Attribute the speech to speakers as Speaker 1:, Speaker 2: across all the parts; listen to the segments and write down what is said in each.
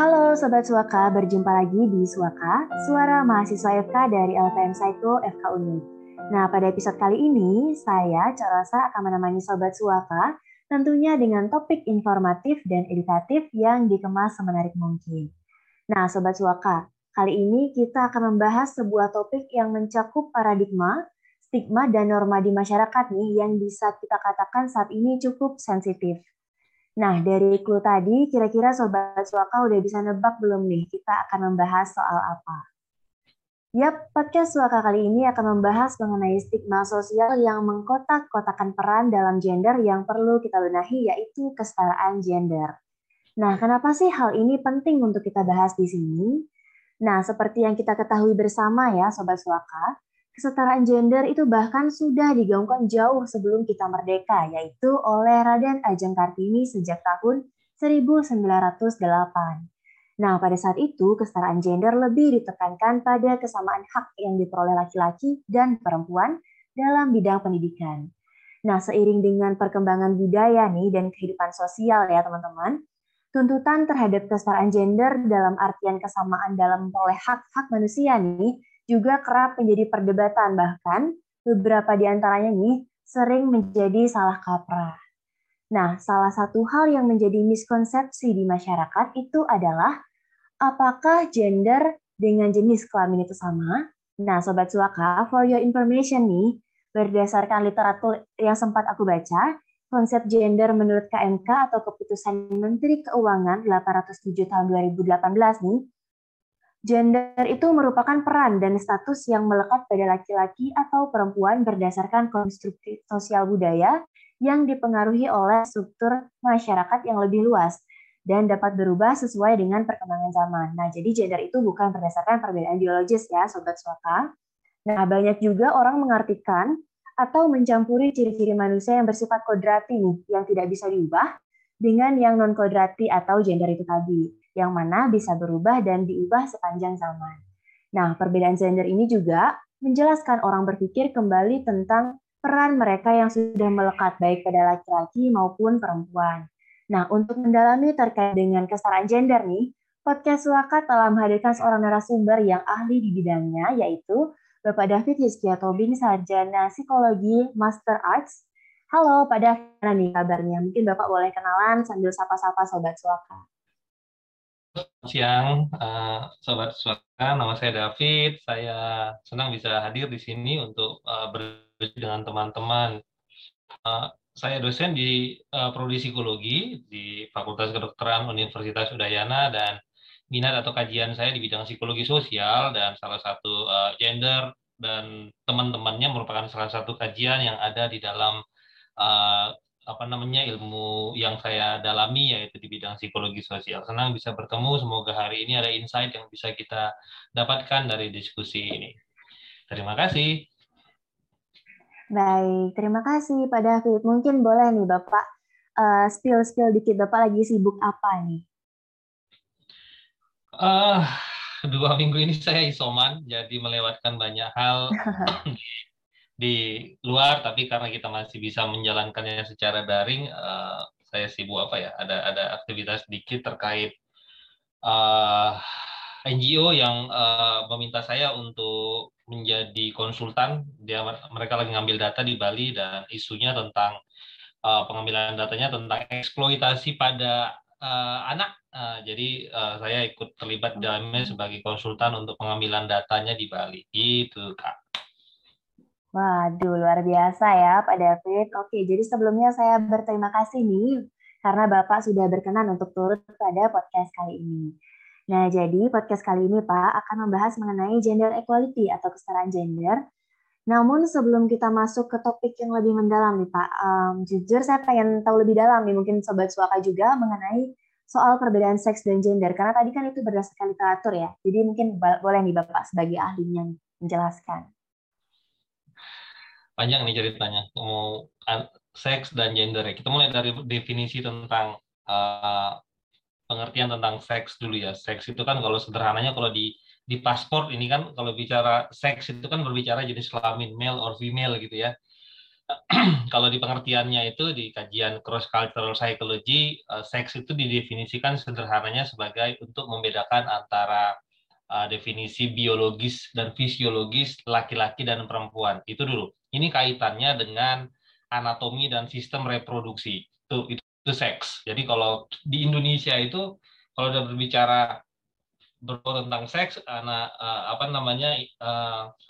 Speaker 1: Halo Sobat Suaka, berjumpa lagi di Suaka, suara mahasiswa FK dari LPM Psycho FK Unif. Nah, pada episode kali ini, saya, Carasa, akan menemani Sobat Suaka, tentunya dengan topik informatif dan edukatif yang dikemas semenarik mungkin. Nah, Sobat Suaka, kali ini kita akan membahas sebuah topik yang mencakup paradigma, stigma, dan norma di masyarakat nih yang bisa kita katakan saat ini cukup sensitif. Nah, dari clue tadi, kira-kira Sobat Suaka udah bisa nebak belum nih kita akan membahas soal apa? Yap, podcast Suaka kali ini akan membahas mengenai stigma sosial yang mengkotak-kotakan peran dalam gender yang perlu kita benahi, yaitu kesetaraan gender. Nah, kenapa sih hal ini penting untuk kita bahas di sini? Nah, seperti yang kita ketahui bersama ya, Sobat Suaka, kesetaraan gender itu bahkan sudah digaungkan jauh sebelum kita merdeka, yaitu oleh Raden Ajeng Kartini sejak tahun 1908. Nah, pada saat itu, kesetaraan gender lebih ditekankan pada kesamaan hak yang diperoleh laki-laki dan perempuan dalam bidang pendidikan. Nah, seiring dengan perkembangan budaya nih dan kehidupan sosial ya teman-teman, tuntutan terhadap kesetaraan gender dalam artian kesamaan dalam memperoleh hak-hak manusia nih juga kerap menjadi perdebatan, bahkan beberapa di antaranya nih sering menjadi salah kaprah. Nah, salah satu hal yang menjadi miskonsepsi di masyarakat itu adalah apakah gender dengan jenis kelamin itu sama? Nah, Sobat Suaka, for your information nih, berdasarkan literatur yang sempat aku baca, konsep gender menurut KMK atau Keputusan Menteri Keuangan 807 tahun 2018 nih, Gender itu merupakan peran dan status yang melekat pada laki-laki atau perempuan berdasarkan konstruksi sosial budaya yang dipengaruhi oleh struktur masyarakat yang lebih luas dan dapat berubah sesuai dengan perkembangan zaman. Nah, jadi gender itu bukan berdasarkan perbedaan biologis ya, Sobat Suaka. Nah, banyak juga orang mengartikan atau mencampuri ciri-ciri manusia yang bersifat kodrati nih, yang tidak bisa diubah, dengan yang non-kodrati atau gender itu tadi yang mana bisa berubah dan diubah sepanjang zaman. Nah, perbedaan gender ini juga menjelaskan orang berpikir kembali tentang peran mereka yang sudah melekat baik pada laki-laki maupun perempuan. Nah, untuk mendalami terkait dengan kesetaraan gender nih, podcast Suaka telah menghadirkan seorang narasumber yang ahli di bidangnya, yaitu Bapak David Hizkia Tobing, sarjana psikologi Master Arts. Halo, Pak David, nih kabarnya? Mungkin Bapak boleh kenalan sambil sapa-sapa Sobat Suaka
Speaker 2: siang, uh, Sobat Suaka. Nama saya David. Saya senang bisa hadir di sini untuk uh, dengan teman-teman. Uh, saya dosen di uh, Prodi Psikologi di Fakultas Kedokteran Universitas Udayana dan minat atau kajian saya di bidang psikologi sosial dan salah satu uh, gender dan teman-temannya merupakan salah satu kajian yang ada di dalam uh, apa namanya ilmu yang saya dalami yaitu di bidang psikologi sosial. Senang bisa bertemu. Semoga hari ini ada insight yang bisa kita dapatkan dari diskusi ini. Terima kasih.
Speaker 1: Baik, terima kasih Pak David. Mungkin boleh nih Bapak uh, spill-spill dikit. Bapak lagi sibuk apa nih?
Speaker 2: Uh, dua minggu ini saya isoman, jadi melewatkan banyak hal di luar tapi karena kita masih bisa menjalankannya secara daring uh, saya sibuk apa ya ada ada aktivitas sedikit terkait uh, eh, NGO yang uh, meminta saya untuk menjadi konsultan. Dia mereka lagi ngambil data di Bali dan isunya tentang uh, pengambilan datanya tentang eksploitasi pada uh, anak. Uh, jadi uh, saya ikut terlibat dalamnya sebagai konsultan untuk pengambilan datanya di Bali. Gitu kak
Speaker 1: Waduh, luar biasa ya Pak David. Oke, jadi sebelumnya saya berterima kasih nih karena Bapak sudah berkenan untuk turut pada podcast kali ini. Nah, jadi podcast kali ini Pak akan membahas mengenai gender equality atau kesetaraan gender. Namun sebelum kita masuk ke topik yang lebih mendalam nih Pak, um, jujur saya pengen tahu lebih dalam nih mungkin Sobat Suaka juga mengenai soal perbedaan seks dan gender. Karena tadi kan itu berdasarkan literatur ya. Jadi mungkin boleh nih Bapak sebagai ahlinya menjelaskan
Speaker 2: panjang nih ceritanya mau seks dan gender ya. Kita mulai dari definisi tentang uh, pengertian tentang seks dulu ya. Seks itu kan kalau sederhananya kalau di di paspor ini kan kalau bicara seks itu kan berbicara jenis kelamin male or female gitu ya. kalau di pengertiannya itu di kajian cross cultural psychology, uh, seks itu didefinisikan sederhananya sebagai untuk membedakan antara uh, definisi biologis dan fisiologis laki-laki dan perempuan. Itu dulu. Ini kaitannya dengan anatomi dan sistem reproduksi. Itu itu, itu seks. Jadi kalau di Indonesia itu kalau udah berbicara berbau tentang seks anak apa namanya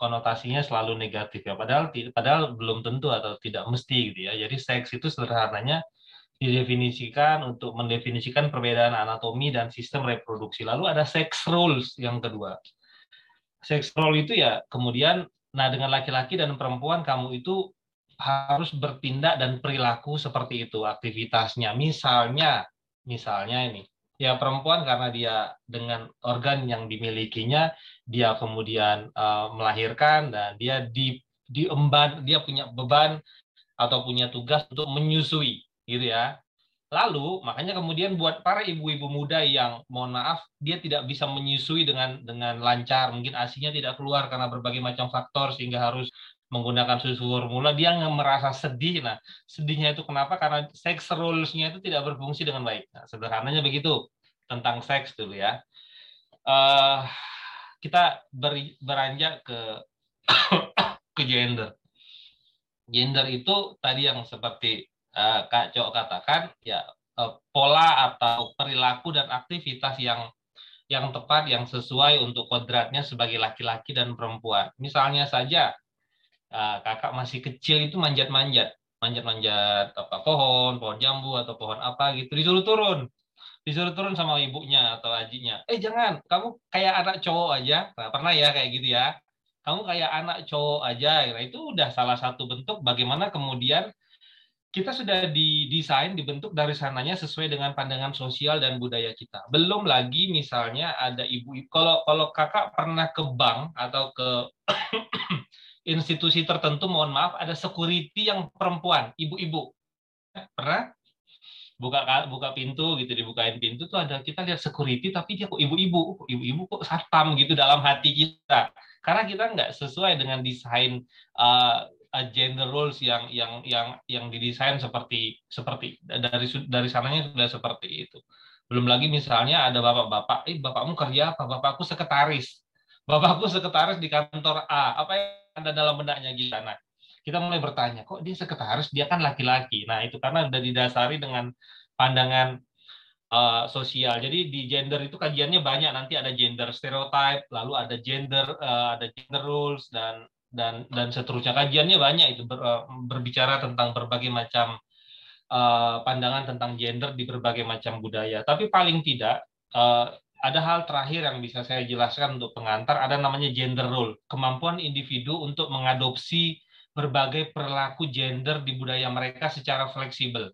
Speaker 2: konotasinya selalu negatif ya padahal padahal belum tentu atau tidak mesti gitu ya jadi seks itu sederhananya didefinisikan untuk mendefinisikan perbedaan anatomi dan sistem reproduksi lalu ada sex roles yang kedua sex role itu ya kemudian nah dengan laki-laki dan perempuan kamu itu harus bertindak dan perilaku seperti itu. Aktivitasnya misalnya misalnya ini. Ya perempuan karena dia dengan organ yang dimilikinya dia kemudian uh, melahirkan dan dia di diemban dia punya beban atau punya tugas untuk menyusui gitu ya lalu makanya kemudian buat para ibu-ibu muda yang mohon maaf dia tidak bisa menyusui dengan dengan lancar mungkin asinya tidak keluar karena berbagai macam faktor sehingga harus menggunakan susu formula dia merasa sedih. Nah sedihnya itu kenapa? Karena sex rules-nya itu tidak berfungsi dengan baik. Nah, sederhananya begitu tentang seks dulu ya. Uh, kita ber, beranjak ke ke gender. Gender itu tadi yang seperti uh, kak Cok katakan ya uh, pola atau perilaku dan aktivitas yang yang tepat yang sesuai untuk kodratnya sebagai laki-laki dan perempuan misalnya saja uh, kakak masih kecil itu manjat-manjat, manjat-manjat pohon, pohon jambu atau pohon apa gitu disuruh turun, disuruh turun sama ibunya atau ajinya. Eh jangan, kamu kayak anak cowok aja. Nah, pernah ya kayak gitu ya. Kamu kayak anak cowok aja. Nah, itu udah salah satu bentuk bagaimana kemudian kita sudah didesain, dibentuk dari sananya sesuai dengan pandangan sosial dan budaya kita. Belum lagi misalnya ada ibu, kalau kalau kakak pernah ke bank atau ke institusi tertentu, mohon maaf, ada security yang perempuan, ibu-ibu. Pernah? Buka buka pintu gitu, dibukain pintu tuh ada kita lihat security tapi dia kok ibu-ibu, ibu-ibu kok satpam gitu dalam hati kita. Karena kita nggak sesuai dengan desain uh, gender roles yang yang yang yang didesain seperti seperti dari dari sananya sudah seperti itu. Belum lagi misalnya ada bapak-bapak, eh bapakmu kerja apa? Bapakku sekretaris. Bapakku sekretaris di kantor A. Apa yang ada dalam benaknya kita. Nah, kita mulai bertanya, kok dia sekretaris, dia kan laki-laki. Nah, itu karena sudah didasari dengan pandangan uh, sosial. Jadi di gender itu kajiannya banyak. Nanti ada gender stereotype, lalu ada gender uh, ada gender rules dan dan dan seterusnya. Kajiannya banyak itu ber, uh, berbicara tentang berbagai macam uh, pandangan tentang gender di berbagai macam budaya. Tapi paling tidak uh, ada hal terakhir yang bisa saya jelaskan untuk pengantar, ada namanya gender role, kemampuan individu untuk mengadopsi berbagai perilaku gender di budaya mereka secara fleksibel.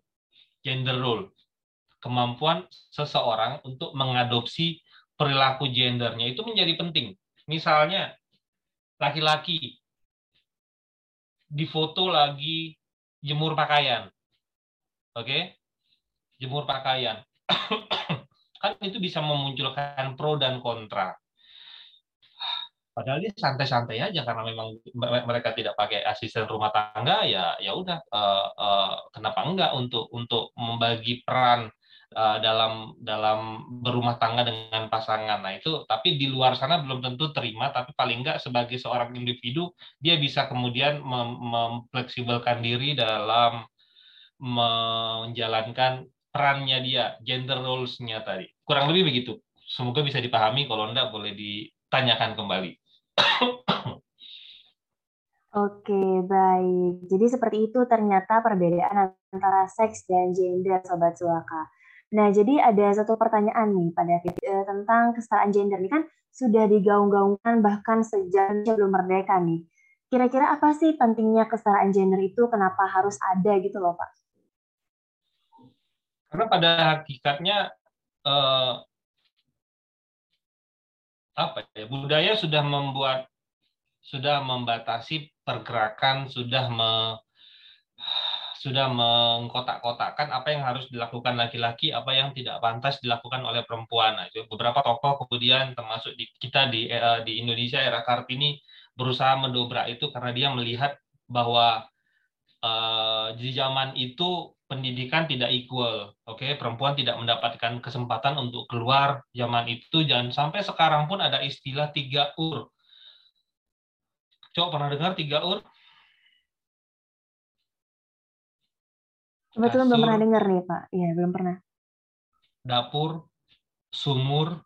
Speaker 2: Gender role, kemampuan seseorang untuk mengadopsi perilaku gendernya itu menjadi penting. Misalnya, laki-laki difoto lagi jemur pakaian. Oke? Okay? Jemur pakaian. kan itu bisa memunculkan pro dan kontra. Padahal dia santai-santai aja karena memang mereka tidak pakai asisten rumah tangga ya ya udah uh, uh, kenapa enggak untuk untuk membagi peran uh, dalam dalam berumah tangga dengan pasangan. Nah itu tapi di luar sana belum tentu terima tapi paling enggak sebagai seorang individu dia bisa kemudian mem memfleksibelkan diri dalam menjalankan perannya dia, gender roles-nya tadi. Kurang lebih begitu. Semoga bisa dipahami, kalau enggak boleh ditanyakan kembali.
Speaker 1: Oke, baik. Jadi seperti itu ternyata perbedaan antara seks dan gender, Sobat Suaka. Nah, jadi ada satu pertanyaan nih pada eh, tentang kesetaraan gender. Ini kan sudah digaung-gaungkan bahkan sejak sebelum merdeka nih. Kira-kira apa sih pentingnya kesetaraan gender itu? Kenapa harus ada gitu loh, Pak?
Speaker 2: Karena pada hakikatnya eh, apa ya budaya sudah membuat sudah membatasi pergerakan sudah me, sudah mengkotak-kotakan apa yang harus dilakukan laki-laki, apa yang tidak pantas dilakukan oleh perempuan. Nah, itu beberapa tokoh kemudian termasuk di, kita di eh, di Indonesia era Kartini berusaha mendobrak itu karena dia melihat bahwa uh, di zaman itu pendidikan tidak equal, oke, okay? perempuan tidak mendapatkan kesempatan untuk keluar zaman itu dan sampai sekarang pun ada istilah tiga ur. Coba pernah dengar tiga ur?
Speaker 1: Kebetulan belum pernah dengar nih Pak. Iya belum pernah.
Speaker 2: Dapur, sumur,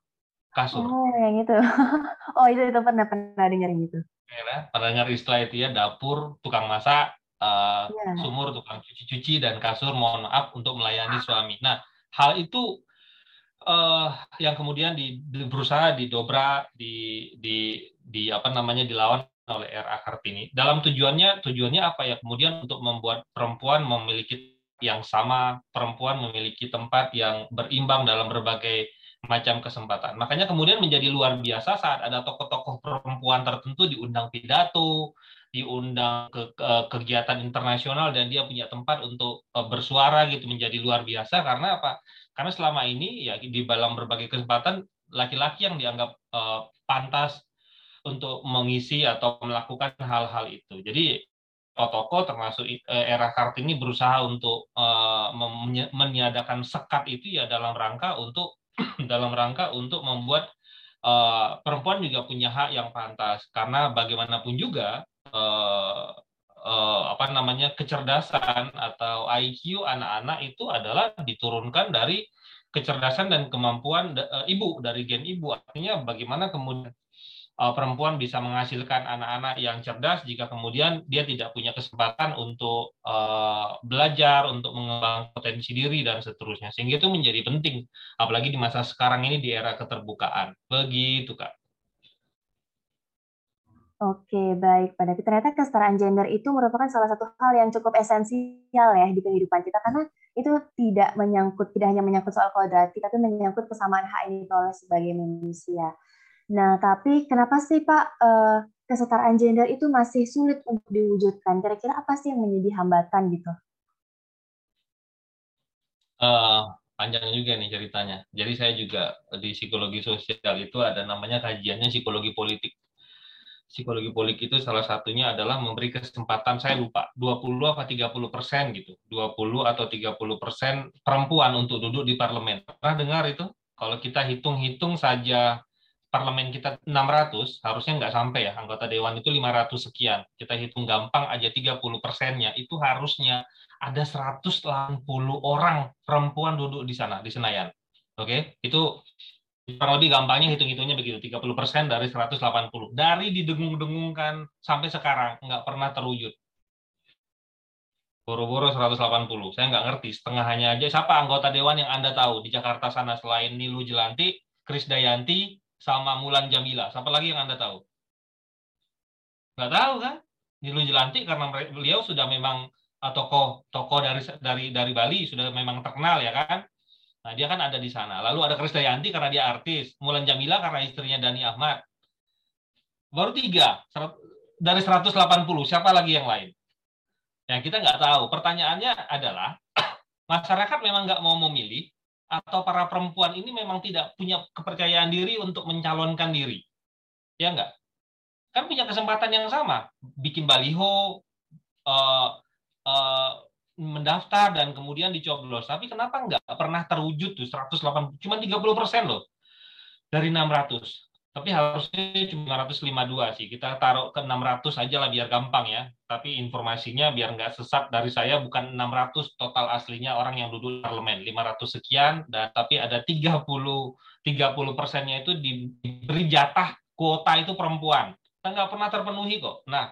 Speaker 2: kasur.
Speaker 1: Oh yang itu. oh itu itu pernah pernah dengar yang itu.
Speaker 2: Ya, pernah dengar istilah itu ya dapur, tukang masak, uh, yeah. sumur, tukang cuci-cuci dan kasur mohon maaf untuk melayani suami. Nah, hal itu uh, yang kemudian di, di, berusaha didobrak, di, di, di apa namanya dilawan oleh RA Kartini. Dalam tujuannya tujuannya apa ya? Kemudian untuk membuat perempuan memiliki yang sama, perempuan memiliki tempat yang berimbang dalam berbagai macam kesempatan. Makanya kemudian menjadi luar biasa saat ada tokoh-tokoh perempuan tertentu diundang pidato, diundang ke, ke kegiatan internasional dan dia punya tempat untuk uh, bersuara gitu menjadi luar biasa karena apa? Karena selama ini ya di dalam berbagai kesempatan laki-laki yang dianggap uh, pantas untuk mengisi atau melakukan hal-hal itu. Jadi tokoh termasuk uh, era Kartini berusaha untuk uh, meniadakan sekat itu ya dalam rangka untuk dalam rangka untuk membuat uh, perempuan juga punya hak yang pantas. Karena bagaimanapun juga apa namanya kecerdasan atau IQ anak-anak itu adalah diturunkan dari kecerdasan dan kemampuan ibu dari gen ibu. Artinya bagaimana kemudian perempuan bisa menghasilkan anak-anak yang cerdas jika kemudian dia tidak punya kesempatan untuk uh, belajar untuk mengembangkan potensi diri dan seterusnya sehingga itu menjadi penting apalagi di masa sekarang ini di era keterbukaan begitu kak
Speaker 1: Oke, baik. Pada ternyata kesetaraan gender itu merupakan salah satu hal yang cukup esensial ya di kehidupan kita karena itu tidak menyangkut tidak hanya menyangkut soal kodrat, tapi menyangkut kesamaan hak individual sebagai manusia. Nah, tapi kenapa sih Pak eh, kesetaraan gender itu masih sulit untuk diwujudkan? Kira-kira apa sih yang menjadi hambatan gitu?
Speaker 2: Uh, panjang juga nih ceritanya. Jadi saya juga di psikologi sosial itu ada namanya kajiannya psikologi politik psikologi politik itu salah satunya adalah memberi kesempatan saya lupa 20 apa 30 persen gitu 20 atau 30 persen perempuan untuk duduk di parlemen pernah dengar itu kalau kita hitung-hitung saja parlemen kita 600 harusnya nggak sampai ya anggota dewan itu 500 sekian. Kita hitung gampang aja 30 persennya itu harusnya ada 180 orang perempuan duduk di sana di Senayan. Oke? Itu kurang lebih gampangnya hitung-hitungnya begitu 30 persen dari 180 dari didengung-dengungkan sampai sekarang nggak pernah terwujud. Boro-boro 180 saya nggak ngerti setengahnya aja. Siapa anggota dewan yang anda tahu di Jakarta sana selain Nilu Jelanti Kris Dayanti sama Mulan Jamila siapa lagi yang anda tahu nggak tahu kan Nilu Jelanti karena beliau sudah memang ah, tokoh tokoh dari dari dari Bali sudah memang terkenal ya kan Nah, dia kan ada di sana. Lalu ada Krisdayanti karena dia artis. Mulan Jamila karena istrinya Dani Ahmad. Baru tiga. Dari 180, siapa lagi yang lain? Yang kita nggak tahu. Pertanyaannya adalah, masyarakat memang nggak mau memilih, atau para perempuan ini memang tidak punya kepercayaan diri untuk mencalonkan diri. Ya nggak? Kan punya kesempatan yang sama. Bikin baliho, uh, uh, mendaftar dan kemudian dicoblos. Tapi kenapa nggak pernah terwujud tuh 180, cuma 30 persen loh dari 600. Tapi harusnya cuma 552 sih. Kita taruh ke 600 aja lah biar gampang ya. Tapi informasinya biar nggak sesat dari saya bukan 600 total aslinya orang yang duduk parlemen. 500 sekian dan tapi ada 30 30 persennya itu diberi jatah kuota itu perempuan. Kita nggak pernah terpenuhi kok. Nah,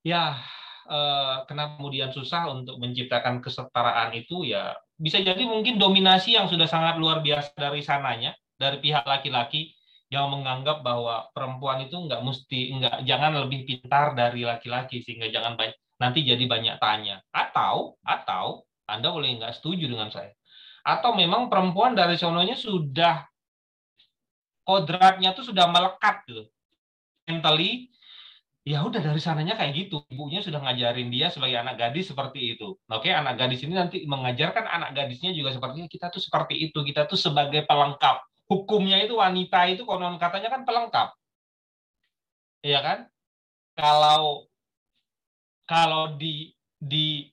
Speaker 2: ya Eh, kenapa kemudian susah untuk menciptakan kesetaraan itu ya bisa jadi mungkin dominasi yang sudah sangat luar biasa dari sananya dari pihak laki-laki yang menganggap bahwa perempuan itu nggak mesti nggak jangan lebih pintar dari laki-laki sehingga jangan banyak, nanti jadi banyak tanya. Atau atau anda boleh nggak setuju dengan saya? Atau memang perempuan dari sononya sudah kodratnya tuh sudah melekat gitu. Mentally ya udah dari sananya kayak gitu. Ibunya sudah ngajarin dia sebagai anak gadis seperti itu. Oke anak gadis ini nanti mengajarkan anak gadisnya juga seperti kita tuh seperti itu kita tuh sebagai pelengkap hukumnya itu wanita itu konon katanya kan pelengkap. Iya kan? Kalau kalau di di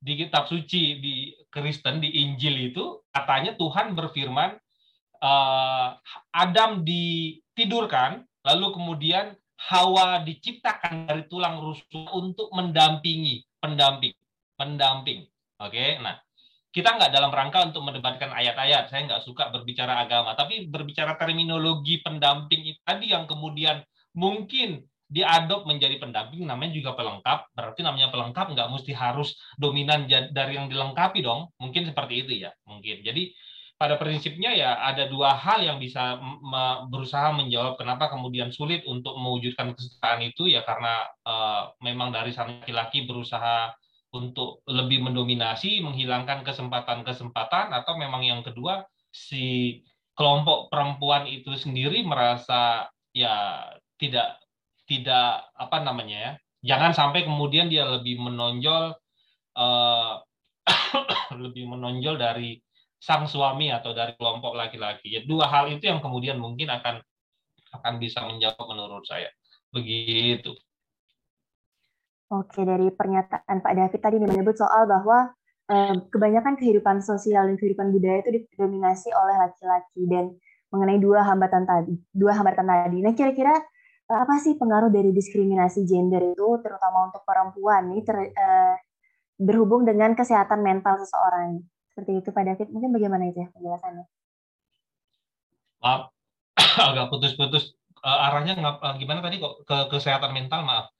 Speaker 2: di kitab suci di Kristen di Injil itu katanya Tuhan berfirman uh, Adam ditidurkan lalu kemudian Hawa diciptakan dari tulang rusuk untuk mendampingi pendamping pendamping. Oke nah kita nggak dalam rangka untuk mendebatkan ayat-ayat. Saya nggak suka berbicara agama, tapi berbicara terminologi pendamping itu tadi yang kemudian mungkin diadop menjadi pendamping namanya juga pelengkap. Berarti namanya pelengkap nggak mesti harus dominan dari yang dilengkapi dong. Mungkin seperti itu ya mungkin. Jadi pada prinsipnya ya ada dua hal yang bisa berusaha menjawab kenapa kemudian sulit untuk mewujudkan kesetaraan itu. Ya karena uh, memang dari sana laki-laki berusaha untuk lebih mendominasi, menghilangkan kesempatan-kesempatan, atau memang yang kedua si kelompok perempuan itu sendiri merasa ya tidak tidak apa namanya ya, jangan sampai kemudian dia lebih menonjol uh, lebih menonjol dari sang suami atau dari kelompok laki-laki. Ya, dua hal itu yang kemudian mungkin akan akan bisa menjawab menurut saya. Begitu.
Speaker 1: Oke, dari pernyataan Pak David tadi menyebut soal bahwa eh, kebanyakan kehidupan sosial dan kehidupan budaya itu didominasi oleh laki-laki dan mengenai dua hambatan tadi, dua hambatan tadi. Nah, kira-kira eh, apa sih pengaruh dari diskriminasi gender itu, terutama untuk perempuan nih, ter, eh, berhubung dengan kesehatan mental seseorang? Seperti itu, Pak David. Mungkin bagaimana itu ya penjelasannya?
Speaker 2: Maaf, agak putus-putus. Uh, arahnya uh, gimana tadi kok ke kesehatan mental? Maaf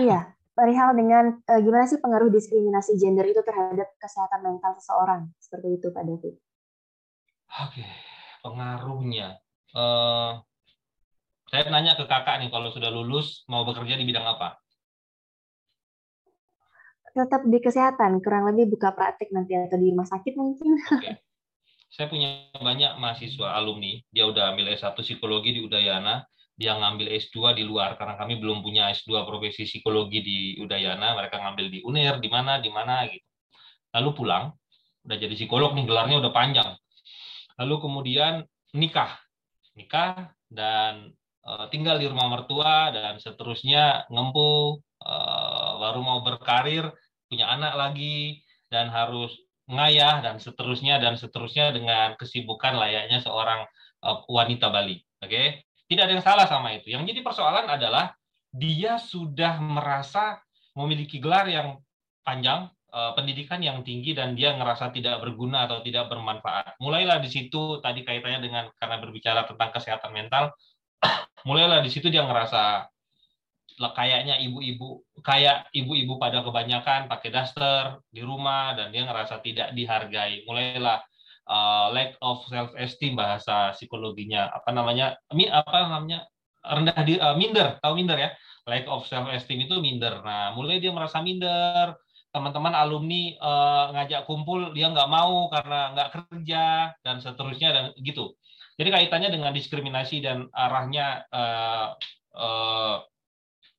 Speaker 1: iya, perihal dengan uh, gimana sih pengaruh diskriminasi gender itu terhadap kesehatan mental seseorang seperti itu Pak David.
Speaker 2: Oke, pengaruhnya. Uh, saya nanya ke kakak nih, kalau sudah lulus mau bekerja di bidang apa?
Speaker 1: Tetap di kesehatan, kurang lebih buka praktik nanti atau di rumah sakit mungkin. Oke.
Speaker 2: Saya punya banyak mahasiswa alumni, dia udah ambil S1 psikologi di Udayana, dia ngambil S2 di luar karena kami belum punya S2 profesi psikologi di Udayana, mereka ngambil di UNER, di mana, di mana gitu. Lalu pulang, udah jadi psikolog nih, gelarnya udah panjang. Lalu kemudian nikah. Nikah dan e, tinggal di rumah mertua dan seterusnya ngempu e, baru mau berkarir, punya anak lagi dan harus ngayah dan seterusnya dan seterusnya dengan kesibukan layaknya seorang e, wanita Bali. Oke. Okay? Tidak ada yang salah sama itu. Yang jadi persoalan adalah dia sudah merasa memiliki gelar yang panjang, eh, pendidikan yang tinggi dan dia ngerasa tidak berguna atau tidak bermanfaat. Mulailah di situ tadi kaitannya dengan karena berbicara tentang kesehatan mental, mulailah di situ dia ngerasa kayaknya ibu-ibu kayak ibu-ibu pada kebanyakan pakai daster di rumah dan dia ngerasa tidak dihargai. Mulailah uh, lack of self esteem bahasa psikologinya. Apa namanya? Mi apa namanya? Rendah di uh, minder. Tahu minder ya? Lack of self esteem itu minder. Nah mulai dia merasa minder. Teman-teman alumni uh, ngajak kumpul dia nggak mau karena nggak kerja dan seterusnya dan gitu. Jadi kaitannya dengan diskriminasi dan arahnya uh, uh,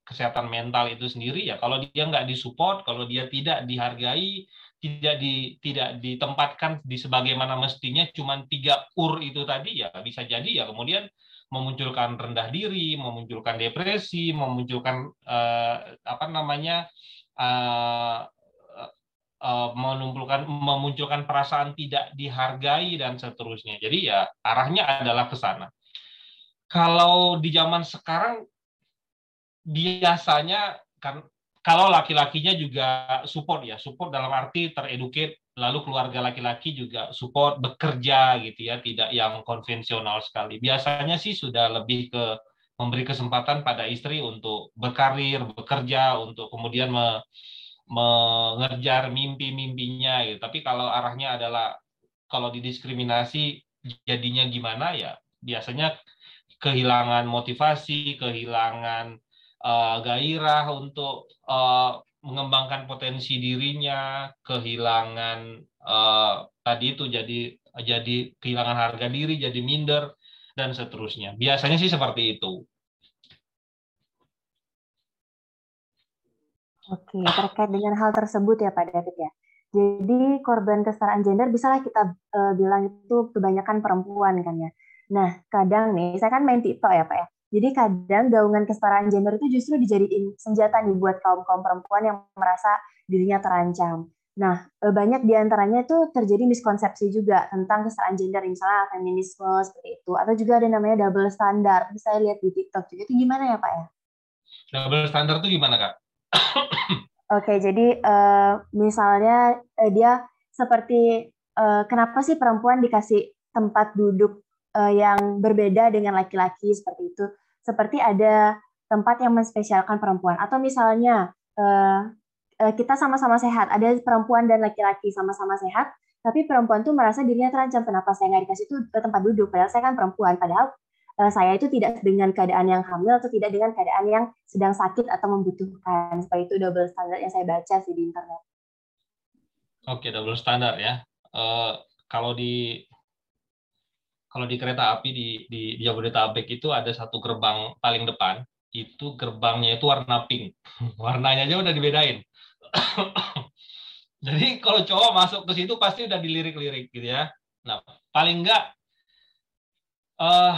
Speaker 2: kesehatan mental itu sendiri ya kalau dia nggak disupport kalau dia tidak dihargai tidak di tidak ditempatkan di sebagaimana mestinya cuma tiga ur itu tadi ya bisa jadi ya kemudian memunculkan rendah diri, memunculkan depresi, memunculkan uh, apa namanya uh, uh, menumpulkan memunculkan perasaan tidak dihargai dan seterusnya. Jadi ya arahnya adalah ke sana. Kalau di zaman sekarang biasanya kan kalau laki-lakinya juga support ya, support dalam arti tereduket, lalu keluarga laki-laki juga support bekerja gitu ya, tidak yang konvensional sekali. Biasanya sih sudah lebih ke memberi kesempatan pada istri untuk berkarir, bekerja, untuk kemudian me, mengejar mimpi-mimpinya gitu. Tapi kalau arahnya adalah kalau didiskriminasi jadinya gimana ya biasanya kehilangan motivasi, kehilangan uh, gairah untuk uh, mengembangkan potensi dirinya, kehilangan uh, tadi itu jadi jadi kehilangan harga diri, jadi minder dan seterusnya. Biasanya sih seperti itu.
Speaker 1: Oke, terkait dengan hal tersebut ya Pak David ya. Jadi korban kesetaraan gender bisalah kita uh, bilang itu kebanyakan perempuan kan ya. Nah, kadang nih saya kan main TikTok ya Pak ya Jadi kadang gaungan kesetaraan gender itu justru dijadiin senjata nih buat kaum-kaum perempuan yang merasa dirinya terancam. Nah, eh, banyak di antaranya itu terjadi miskonsepsi juga tentang kesetaraan gender, misalnya feminisme seperti itu, atau juga ada namanya double standard. Bisa lihat di TikTok juga. Itu gimana ya, Pak ya?
Speaker 2: Double standard itu gimana, Kak?
Speaker 1: Oke, jadi uh, misalnya uh, dia seperti uh, kenapa sih perempuan dikasih tempat duduk uh, yang berbeda dengan laki-laki seperti itu. Seperti ada tempat yang menspesialkan perempuan atau misalnya uh, kita sama-sama sehat, ada perempuan dan laki-laki sama-sama sehat, tapi perempuan tuh merasa dirinya terancam kenapa saya nggak dikasih itu tempat duduk padahal saya kan perempuan padahal uh, saya itu tidak dengan keadaan yang hamil atau tidak dengan keadaan yang sedang sakit atau membutuhkan seperti itu double standard yang saya baca sih di internet.
Speaker 2: Oke double standar ya. Uh, kalau di kalau di kereta api di, di, di Jabodetabek itu ada satu gerbang paling depan, itu gerbangnya itu warna pink. Warnanya aja udah dibedain. Jadi kalau cowok masuk ke situ pasti udah dilirik-lirik gitu ya. Nah, paling enggak uh,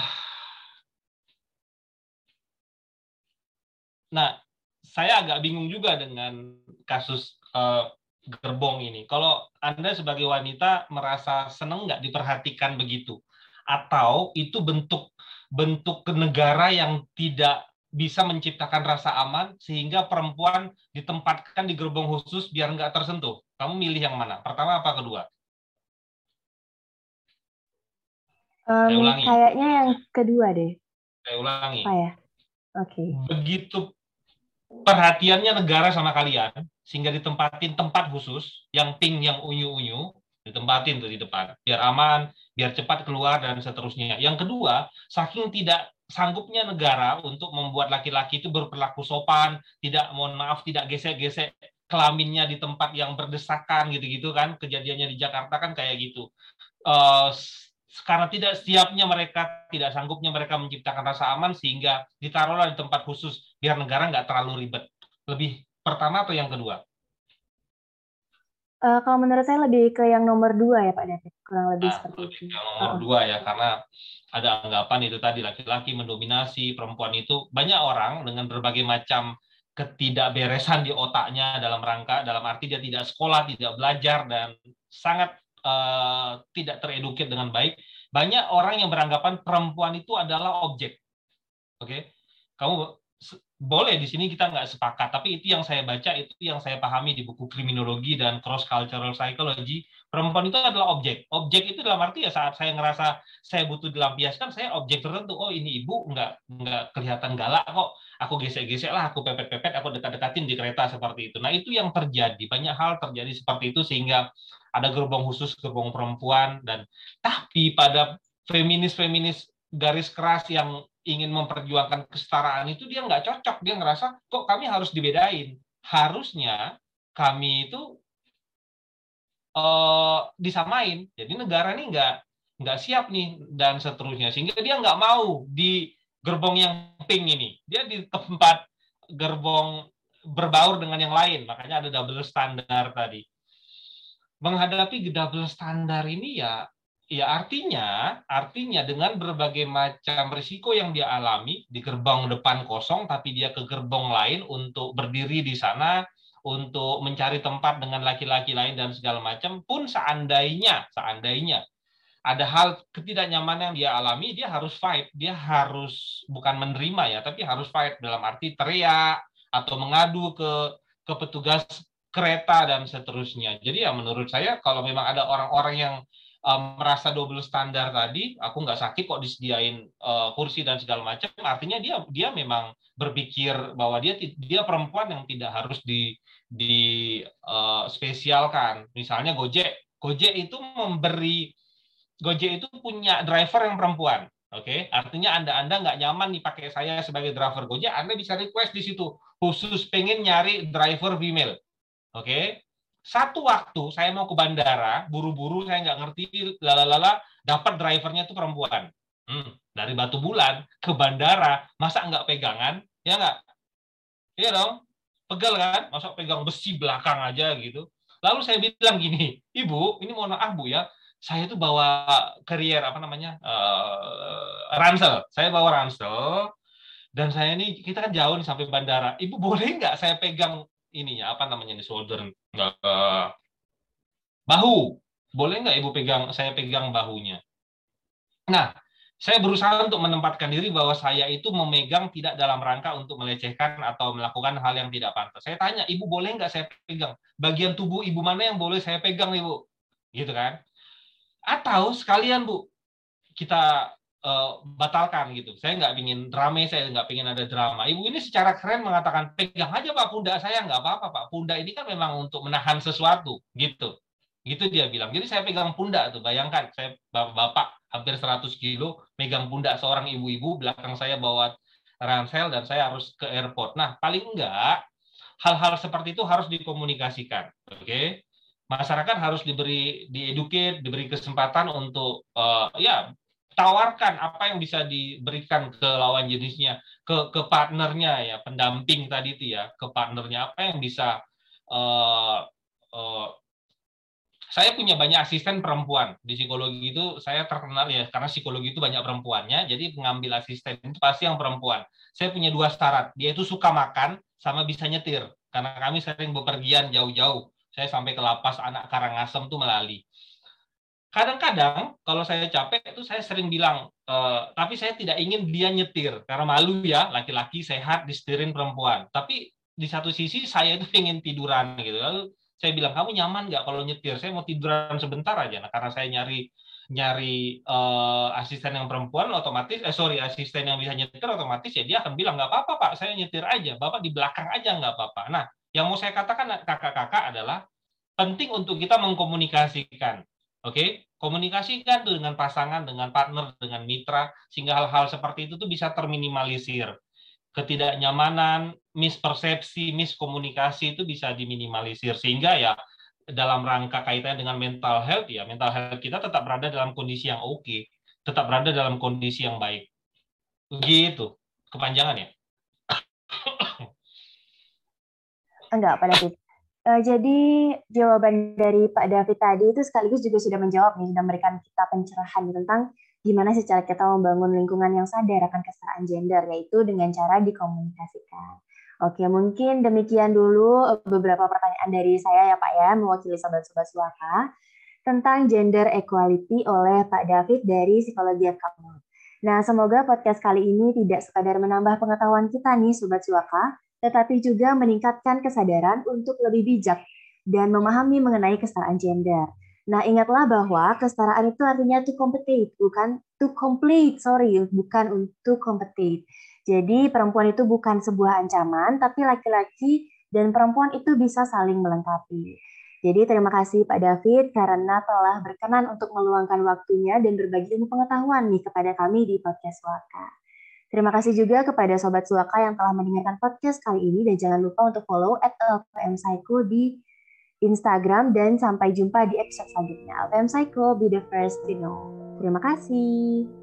Speaker 2: Nah, saya agak bingung juga dengan kasus uh, gerbong ini. Kalau Anda sebagai wanita merasa senang nggak diperhatikan begitu? Atau itu bentuk bentuk negara yang tidak bisa menciptakan rasa aman sehingga perempuan ditempatkan di gerbong khusus biar nggak tersentuh. Kamu milih yang mana? Pertama apa kedua?
Speaker 1: Um, Saya ulangi. Kayaknya yang kedua deh.
Speaker 2: Saya ulangi.
Speaker 1: Apa ya? Oke. Okay.
Speaker 2: Begitu perhatiannya negara sama kalian sehingga ditempatin tempat khusus yang pink yang unyu-unyu ditempatin tuh di depan biar aman biar cepat keluar dan seterusnya. Yang kedua saking tidak sanggupnya negara untuk membuat laki-laki itu berperilaku sopan tidak mohon maaf tidak gesek-gesek kelaminnya di tempat yang berdesakan gitu-gitu kan kejadiannya di Jakarta kan kayak gitu. Uh, karena tidak siapnya mereka tidak sanggupnya mereka menciptakan rasa aman sehingga ditaruhlah di tempat khusus biar negara nggak terlalu ribet. Lebih pertama atau yang kedua
Speaker 1: Uh, kalau menurut saya lebih ke yang nomor dua ya Pak David, kurang lebih nah, seperti itu.
Speaker 2: Yang nomor uh. dua ya, karena ada anggapan itu tadi laki-laki mendominasi perempuan itu banyak orang dengan berbagai macam ketidakberesan di otaknya dalam rangka dalam arti dia tidak sekolah, tidak belajar dan sangat uh, tidak teredukit dengan baik. Banyak orang yang beranggapan perempuan itu adalah objek. Oke, okay? kamu boleh di sini kita nggak sepakat, tapi itu yang saya baca, itu yang saya pahami di buku kriminologi dan cross cultural psychology. Perempuan itu adalah objek. Objek itu dalam arti ya saat saya ngerasa saya butuh dilampiaskan, saya objek tertentu. Oh ini ibu nggak nggak kelihatan galak kok. Aku gesek-gesek lah, aku pepet-pepet, aku dekat-dekatin di kereta seperti itu. Nah itu yang terjadi. Banyak hal terjadi seperti itu sehingga ada gerbong khusus gerbong perempuan dan tapi pada feminis-feminis garis keras yang ingin memperjuangkan kesetaraan itu dia nggak cocok. Dia ngerasa kok kami harus dibedain? Harusnya kami itu uh, disamain. Jadi negara ini nggak nggak siap nih dan seterusnya. Sehingga dia nggak mau di gerbong yang pink ini. Dia di tempat gerbong berbaur dengan yang lain. Makanya ada double standar tadi. Menghadapi double standar ini ya Ya artinya, artinya dengan berbagai macam risiko yang dia alami di gerbang depan kosong, tapi dia ke gerbong lain untuk berdiri di sana, untuk mencari tempat dengan laki-laki lain dan segala macam, pun seandainya, seandainya ada hal ketidaknyamanan yang dia alami, dia harus fight, dia harus bukan menerima ya, tapi harus fight dalam arti teriak atau mengadu ke ke petugas kereta dan seterusnya. Jadi ya menurut saya kalau memang ada orang-orang yang um, merasa double standar tadi, aku nggak sakit kok disediain uh, kursi dan segala macam, artinya dia dia memang berpikir bahwa dia dia perempuan yang tidak harus di di uh, spesialkan. Misalnya Gojek, Gojek itu memberi Gojek itu punya driver yang perempuan. Oke, okay? artinya Anda Anda nggak nyaman nih pakai saya sebagai driver Gojek, Anda bisa request di situ khusus pengen nyari driver female. Oke, okay? Satu waktu saya mau ke bandara, buru-buru saya nggak ngerti, lalala, dapat drivernya itu perempuan. Hmm, dari Batu Bulan ke bandara, masa nggak pegangan? Ya nggak? Iya dong, pegel kan? Masa pegang besi belakang aja gitu. Lalu saya bilang gini, Ibu, ini mohon maaf Bu ya, saya tuh bawa carrier apa namanya uh, ransel. Saya bawa ransel. dan saya ini kita kan jauh nih sampai bandara. Ibu boleh nggak saya pegang ininya apa namanya nih shoulder nggak uh, bahu boleh nggak ibu pegang saya pegang bahunya nah saya berusaha untuk menempatkan diri bahwa saya itu memegang tidak dalam rangka untuk melecehkan atau melakukan hal yang tidak pantas. Saya tanya, ibu boleh nggak saya pegang? Bagian tubuh ibu mana yang boleh saya pegang, ibu? Gitu kan? Atau sekalian bu, kita uh, batalkan gitu. Saya nggak ingin drama, saya nggak ingin ada drama. Ibu ini secara keren mengatakan pegang aja pak pundak saya nggak apa-apa pak. Pundak ini kan memang untuk menahan sesuatu gitu. Gitu dia bilang. Jadi saya pegang pundak tuh. Bayangkan saya bapak hampir 100 kilo megang pundak seorang ibu-ibu belakang saya bawa ransel dan saya harus ke airport. Nah paling enggak hal-hal seperti itu harus dikomunikasikan. Oke. Okay? masyarakat harus diberi dieduket, diberi kesempatan untuk uh, ya tawarkan apa yang bisa diberikan ke lawan jenisnya, ke ke partnernya ya, pendamping tadi itu ya, ke partnernya. Apa yang bisa uh, uh, saya punya banyak asisten perempuan. Di psikologi itu saya terkenal ya karena psikologi itu banyak perempuannya jadi pengambil asisten itu pasti yang perempuan. Saya punya dua syarat dia itu suka makan sama bisa nyetir. Karena kami sering bepergian jauh-jauh. Saya sampai ke lapas anak Karangasem tuh melalui kadang-kadang kalau saya capek itu saya sering bilang e, tapi saya tidak ingin dia nyetir karena malu ya laki-laki sehat disetirin perempuan. Tapi di satu sisi saya itu ingin tiduran gitu. Lalu saya bilang kamu nyaman nggak kalau nyetir? Saya mau tiduran sebentar aja. Nah karena saya nyari nyari uh, asisten yang perempuan otomatis eh sorry asisten yang bisa nyetir otomatis ya dia akan bilang nggak apa-apa pak saya nyetir aja. Bapak di belakang aja nggak apa-apa. Nah yang mau saya katakan kakak-kakak adalah penting untuk kita mengkomunikasikan Oke, komunikasikan tuh dengan pasangan, dengan partner, dengan mitra, sehingga hal-hal seperti itu tuh bisa terminimalisir. Ketidaknyamanan, mispersepsi, miskomunikasi itu bisa diminimalisir. Sehingga ya dalam rangka kaitannya dengan mental health, ya mental health kita tetap berada dalam kondisi yang oke, okay, tetap berada dalam kondisi yang baik. Begitu, kepanjangan ya.
Speaker 1: Enggak, pada titik Uh, jadi jawaban dari Pak David tadi itu sekaligus juga sudah menjawab nih, sudah memberikan kita pencerahan tentang gimana sih cara kita membangun lingkungan yang sadar akan kesetaraan gender, yaitu dengan cara dikomunikasikan. Oke, mungkin demikian dulu beberapa pertanyaan dari saya ya Pak ya, mewakili Sobat-Sobat Suaka, tentang gender equality oleh Pak David dari Psikologi FKM. Nah, semoga podcast kali ini tidak sekadar menambah pengetahuan kita nih Sobat Suaka, tetapi juga meningkatkan kesadaran untuk lebih bijak dan memahami mengenai kesetaraan gender. Nah, ingatlah bahwa kesetaraan itu artinya to compete, bukan to complete, sorry, bukan untuk compete. Jadi, perempuan itu bukan sebuah ancaman, tapi laki-laki dan perempuan itu bisa saling melengkapi. Jadi, terima kasih Pak David karena telah berkenan untuk meluangkan waktunya dan berbagi ilmu pengetahuan nih kepada kami di podcast Waka. Terima kasih juga kepada Sobat Suaka yang telah mendengarkan podcast kali ini dan jangan lupa untuk follow at LPM Psycho di Instagram dan sampai jumpa di episode selanjutnya. LPM Psycho, be the first to know. Terima kasih.